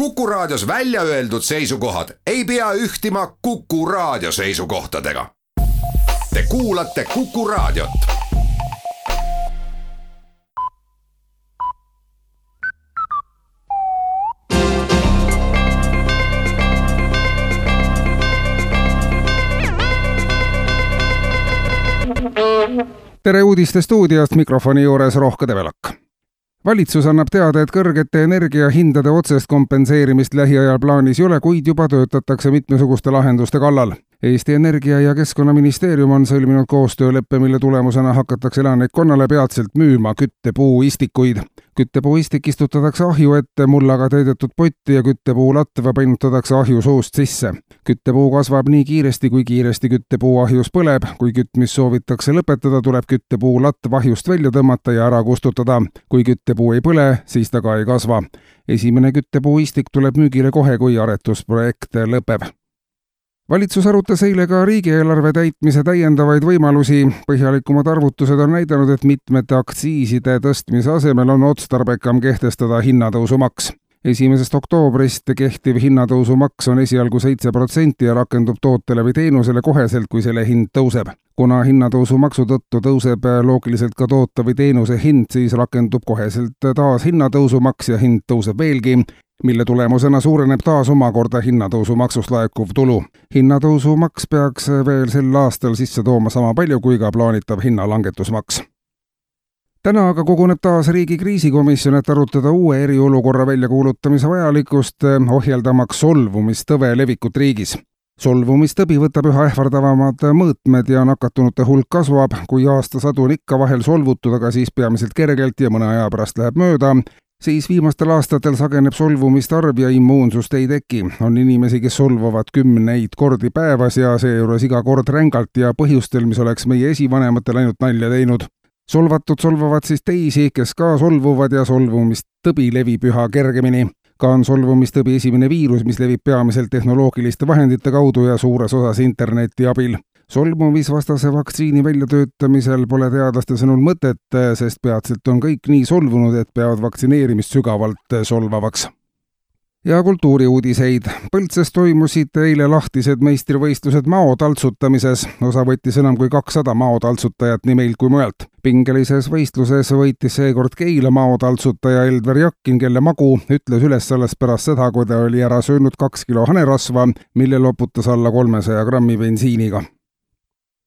Kuku Raadios välja öeldud seisukohad ei pea ühtima Kuku Raadio seisukohtadega. Te kuulate Kuku Raadiot. tere uudistestuudiost, mikrofoni juures Rohke Debelak valitsus annab teada, et kõrgete energiahindade otsest kompenseerimist lähiajal plaanis ei ole, kuid juba töötatakse mitmesuguste lahenduste kallal. Eesti Energia ja Keskkonnaministeerium on sõlminud koostööleppe, mille tulemusena hakatakse elanikkonnale peatselt müüma küttepuuistikuid. Küttepuuistik istutatakse ahju ette mullaga täidetud potti ja küttepuulatva painutatakse ahju suust sisse. küttepuu kasvab nii kiiresti, kui kiiresti küttepuu ahjus põleb. kui kütmist soovitakse lõpetada, tuleb küttepuulatv ahjust välja tõmmata ja ära kustutada. kui küttepuu ei põle, siis ta ka ei kasva. esimene küttepuuistik tuleb müügile kohe, kui aretusprojekt lõpeb valitsus arutas eile ka riigieelarve täitmise täiendavaid võimalusi. põhjalikumad arvutused on näidanud, et mitmete aktsiiside tõstmise asemel on otstarbekam kehtestada hinnatõusumaks. esimesest oktoobrist kehtiv hinnatõusumaks on esialgu seitse protsenti ja rakendub tootele või teenusele koheselt, kui selle hind tõuseb. kuna hinnatõusumaksu tõttu tõuseb loogiliselt ka toote või teenuse hind, siis rakendub koheselt taas hinnatõusumaks ja hind tõuseb veelgi mille tulemusena suureneb taas omakorda hinnatõusu maksust laekuv tulu. hinnatõusu maks peaks veel sel aastal sisse tooma sama palju kui ka plaanitav hinnalangetusmaks täna aga koguneb taas riigi kriisikomisjon, et arutada uue eriolukorra väljakuulutamise vajalikkust, ohjeldamaks solvumistõve levikut riigis. solvumistõbi võtab üha ähvardavamad mõõtmed ja nakatunute hulk kasvab, kui aastasadu on ikka vahel solvutud, aga siis peamiselt kergelt ja mõne aja pärast läheb mööda, siis viimastel aastatel sageneb solvumiste arv ja immuunsust ei teki. on inimesi, kes solvavad kümneid kordi päevas ja seejuures iga kord rängalt ja põhjustel, mis oleks meie esivanematel ainult nalja teinud. solvatud solvavad siis teisi, kes ka solvuvad ja solvumistõbi levib üha kergemini ka on solvumistõbi esimene viirus, mis levib peamiselt tehnoloogiliste vahendite kaudu ja suures osas interneti abil solvumisvastase vaktsiini väljatöötamisel pole teadlaste sõnul mõtet, sest peatselt on kõik nii solvunud, et peavad vaktsineerimist sügavalt solvavaks. ja kultuuriuudiseid. Põltses toimusid eile lahtised meistrivõistlused maotaltsutamises. osa võttis enam kui kakssada maotaltsutajat nii meilt kui mujalt. pingelises võistluses võitis seekord Keila maotaltsutaja Eldver Jakkin, kelle magu ütles üles alles pärast seda, kui ta oli ära söönud kaks kilo hanerasva, mille loputas alla kolmesaja grammi bensiiniga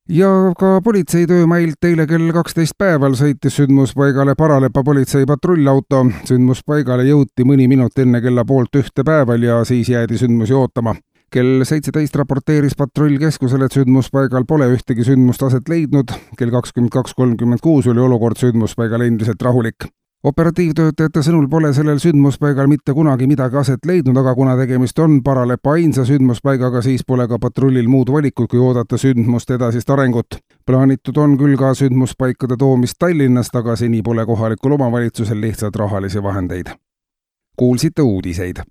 ja ka politseitöömailt eile kell kaksteist päeval sõitis sündmuspaigale Paralepa politsei patrullauto. sündmuspaigale jõuti mõni minut enne kella poolt ühte päeval ja siis jäädi sündmusi ootama. kell seitseteist raporteeris patrull keskusele, et sündmuspaigal pole ühtegi sündmust aset leidnud. kell kakskümmend kaks kolmkümmend kuus oli olukord sündmuspaigal endiselt rahulik operatiivtöötajate sõnul pole sellel sündmuspaigal mitte kunagi midagi aset leidnud, aga kuna tegemist on Paralepa ainsa sündmuspaigaga, siis pole ka patrullil muud valikut, kui oodata sündmuste edasist arengut. plaanitud on küll ka sündmuspaikade toomist Tallinnast, aga seni pole kohalikul omavalitsusel lihtsalt rahalisi vahendeid. kuulsite uudiseid